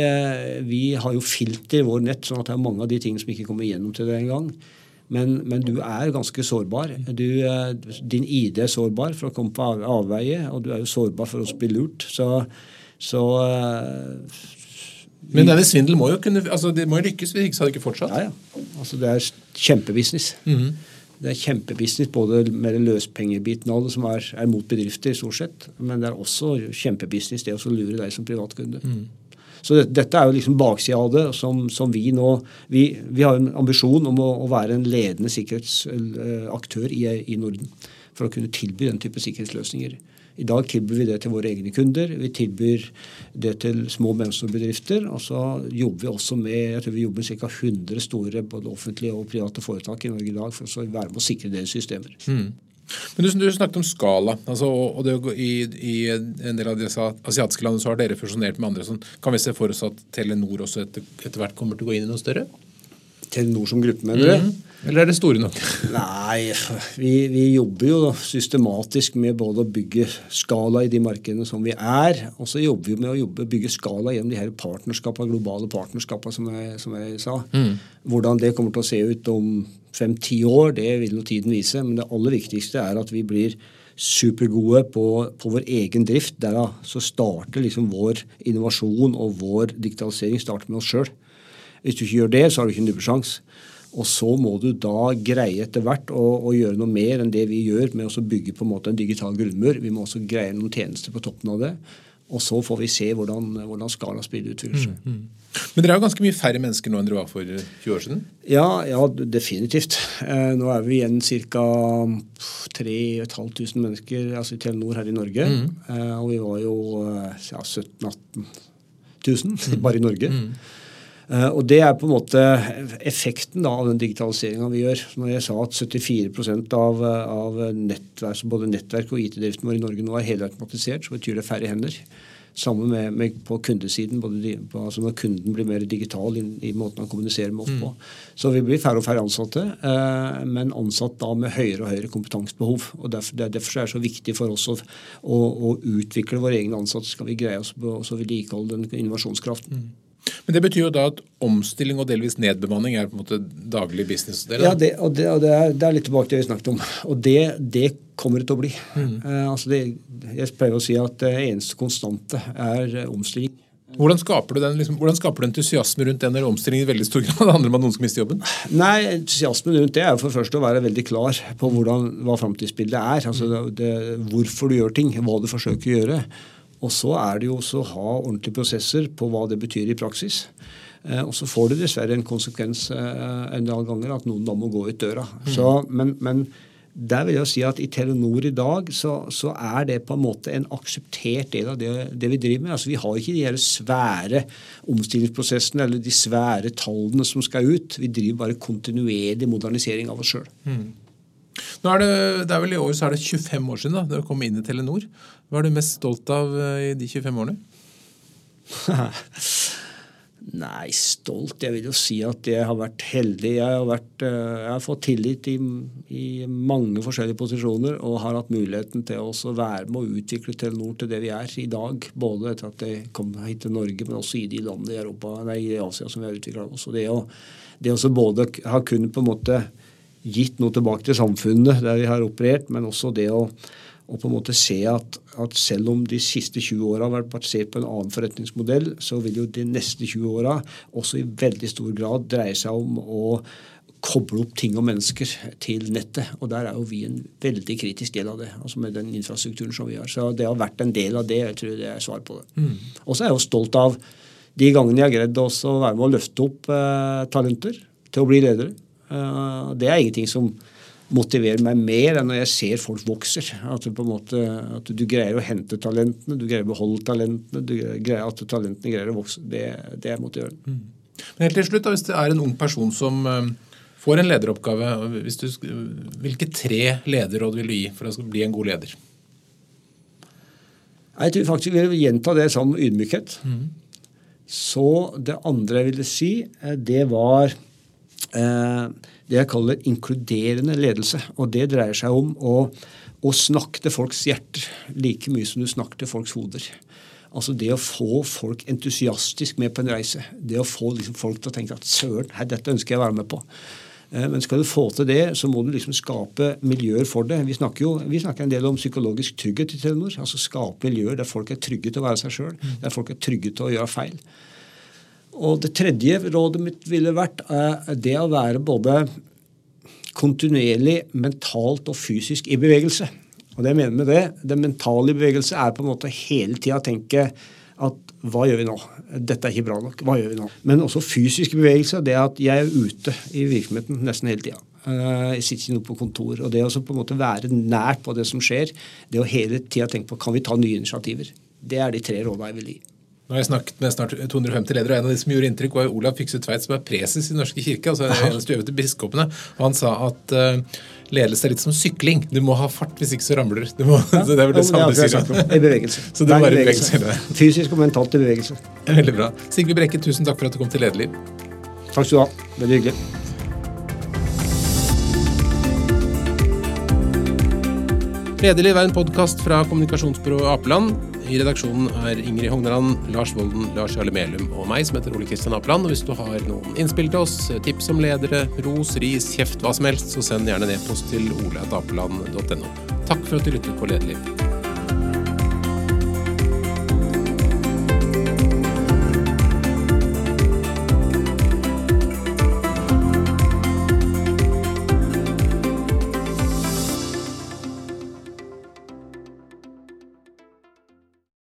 vi, har jo filter i vår nett, sånn at det er mange av de tingene som ikke kommer igjennom til deg engang. Men, men du er ganske sårbar. Du, din ID er sårbar for å komme på avveie, og du er jo sårbar for å bli lurt. Så, så men denne svindel må jo kunne, altså det må jo lykkes, hvis ikke så hadde det ikke fortsatt. Ja, ja. Altså Det er kjempebusiness. Mm -hmm. Det er kjempebusiness både med løspengebiten av det, som er, er, mot bedrifter, stort sett, men det er også kjempebusiness det å lure deg som privatkunde. Mm. Så det, dette er jo liksom baksida av det, som, som, vi nå vi, vi, har en ambisjon om å, å være en ledende sikkerhetsaktør i, i Norden for å kunne tilby den type sikkerhetsløsninger. I dag tilbyr vi det til våre egne kunder. Vi tilbyr det til små og mellomstore bedrifter. Og så jobber vi også med jeg tror vi jobber med ca. 100 store både offentlige og private foretak i Norge i dag for å være med å sikre deres systemer. Mm. Men du, du, snakket om skala. Altså, og det, i, i, en del av de asiatiske landene så har dere fusjonert med andre. Sånn. Kan vi se for oss at Telenor også etter, etter hvert kommer til å gå inn i noe større? Telenor som gruppe, mener du? Mm. Eller er det store nok? Nei, vi, vi, jobber jo systematisk med både å bygge skala i de markedene som vi er, og så jobber vi med å jobbe, bygge skala gjennom de her partnerskapene, globale partnerskapene, som jeg, som jeg sa. Mm. Hvordan det kommer til å se ut om fem-ti år, det vil jo tiden vise. Men det aller viktigste er at vi blir supergode på, på vår egen drift. Der så starter liksom vår innovasjon og vår digitalisering starter med oss sjøl. Hvis du ikke gjør det, så har du ikke en dubbelsjanse. Og så må du da greie etter hvert å, å, gjøre noe mer enn det vi gjør med å bygge på en måte en digital grunnmur. Vi må også greie noen tjenester på toppen av det. Og så får vi se hvordan, hvordan skalaspillet utvikler seg. Mm, mm. Men dere er jo ganske mye færre mennesker nå enn dere var for 20 år siden? Ja, ja definitivt. Eh, nå er vi igjen ca. 3500 mennesker altså i Telenor her i Norge. Mm. Eh, og vi var jo eh, ja, 17 000-18 000 bare i Norge. Eh, og Det er på en måte effekten da, av den digitaliseringa vi gjør. Når jeg sa at 74 av, av nettverk, både nettverk og IT-driften vår i Norge nå er helautomatisert, så betyr det færre hender. Sammen med, med på kundesiden, de, på, altså når kunden blir mer digital i, i måten han kommuniserer med oss på. Mm. Så vi blir færre og færre ansatte, eh, men ansatt da med høyere og høyere kompetansebehov. og Derfor, det, derfor er det så viktig for oss å, å, å utvikle våre egne ansatte, skal vi greie oss på å vedlikeholde den innovasjonskraften. Mm. Men det betyr jo da at omstilling og delvis nedbemanning er på en måte daglig business? Eller? Ja, det, og, det, og det, er, det, er, litt tilbake til det vi snakket om. Og det, det kommer det til å bli. Mm. Eh, altså jeg pleier å si at det eneste konstante er uh, omstilling. Hvordan skaper, du den, liksom, hvordan skaper du entusiasme rundt den eller omstillingen i veldig stor grad? Det handler om at noen skal miste jobben? Nei, Entusiasmen rundt det er for først å være veldig klar på hvordan, hva framtidsbildet er. altså det, Hvorfor du gjør ting, hva du forsøker å gjøre. Og så er det jo også å ha ordentlige prosesser på hva det betyr i praksis. Eh, og så får det dessverre en konsekvens eh, en del ganger at noen da må gå ut døra. Mm. Så, men, men, der vil jeg si at i Telenor i dag så, så, er det på en måte en akseptert del av det, det, vi driver med. Altså Vi har ikke de her svære omstillingsprosessene eller de svære tallene som skal ut. Vi driver bare kontinuerlig modernisering av oss sjøl. Mm. Nå er det, det er vel I år så er det 25 år siden da dere kom inn i Telenor. Hva er du mest stolt av eh, i de 25 årene? Nei, stolt Jeg vil jo si at jeg har vært heldig. Jeg har, vært, eh, jeg har fått tillit i, i, mange forskjellige posisjoner og har hatt muligheten til å være med å utvikle Telenor til det vi er i dag. Både etter at jeg kom hit til Norge, men også i de landene i, Europa, nei, i Asia som vi har utvikla oss. Det å, det å både ha kun på en måte gitt noe tilbake til samfunnet der vi har operert, men også det å å på en måte se at, at selv om de siste 20 åra har vært basert på en annen forretningsmodell, så vil jo de neste 20 åra også i veldig stor grad dreie seg om å koble opp ting og mennesker til nettet. Og der er jo vi en veldig kritisk del av det, altså med den infrastrukturen som vi har. Så det har vært en del av det. Jeg tror det er svar på det. Mm. Og så er jeg jo stolt av de gangene jeg har greid å være med å løfte opp eh, talenter til å bli ledere. Uh, det er ingenting som motiverer meg mer enn når jeg ser folk vokser. At, du måte, at du greier å hente talentene, du greier å beholde talentene, du greier at talentene greier å vokse. Det, det er motiverende. Mm. Men helt til slutt, da, Hvis det er en ung person som uh, får en lederoppgave, du, hvilke tre lederråd vil du gi for å bli en god leder? Jeg tror faktisk jeg vil gjenta det som ydmykhet. Mm. Så det andre jeg ville si, eh, det var eh, det jeg kaller inkluderende ledelse. Og det dreier seg om å, å snakke til folks hjerter like mye som du snakker til folks hoder. Altså det å få folk entusiastisk med på en reise. Det å få liksom folk til å tenke at søren, dette ønsker jeg å være med på. Eh, men skal du få til det, så må du liksom skape miljøer for det. Vi snakker jo vi snakker en del om psykologisk trygghet i Telenor. altså Skape miljøer der folk er trygge til å være seg sjøl, der folk er trygge til å gjøre feil. Og det tredje rådet mitt ville vært eh, det å være både kontinuerlig mentalt og fysisk i bevegelse. Og det jeg mener med det, Den mentale i bevegelse er på en måte hele tida å tenke at hva gjør vi nå? Dette er ikke bra nok. Hva gjør vi nå? Men også fysisk bevegelse. Det at jeg er ute i virksomheten nesten hele tida. Eh, jeg sitter ikke noe på kontor. Og det å på en måte være nært på det som skjer, det å hele tida tenke på kan vi ta nye initiativer, det er de tre rådene jeg vil gi. Nå har jeg snakket med snart 250 ledere, og en av de som gjorde inntrykk, var Olav Fikse Tveit, som er preses i Den norske kirke. altså en av de biskopene, og Han sa at uh, ledelse er litt som sykling. Du må ha fart, hvis ikke så ramler du. Må, ja, så det er vel det samme du sier. I bevegelse. Så det er bare bevegelse. bevegelse. Fysisk og mentalt i bevegelse. Veldig bra. Sigve Brekke, tusen takk for at du kom til Lederliv. Takk skal du ha. Veldig hyggelig. Lederliv er en podkast fra kommunikasjonsbyrået Apeland. I redaksjonen er Ingrid Hogneland, Lars Volden, Lars Jarle Melum og meg, som heter Ole Kristian Apeland. Og hvis du har noen innspill til oss, tips om ledere, ros, ris, kjeft, hva som helst, så send gjerne en e-post til oleatapeland.no. Takk for at du lyttet på Lederliv.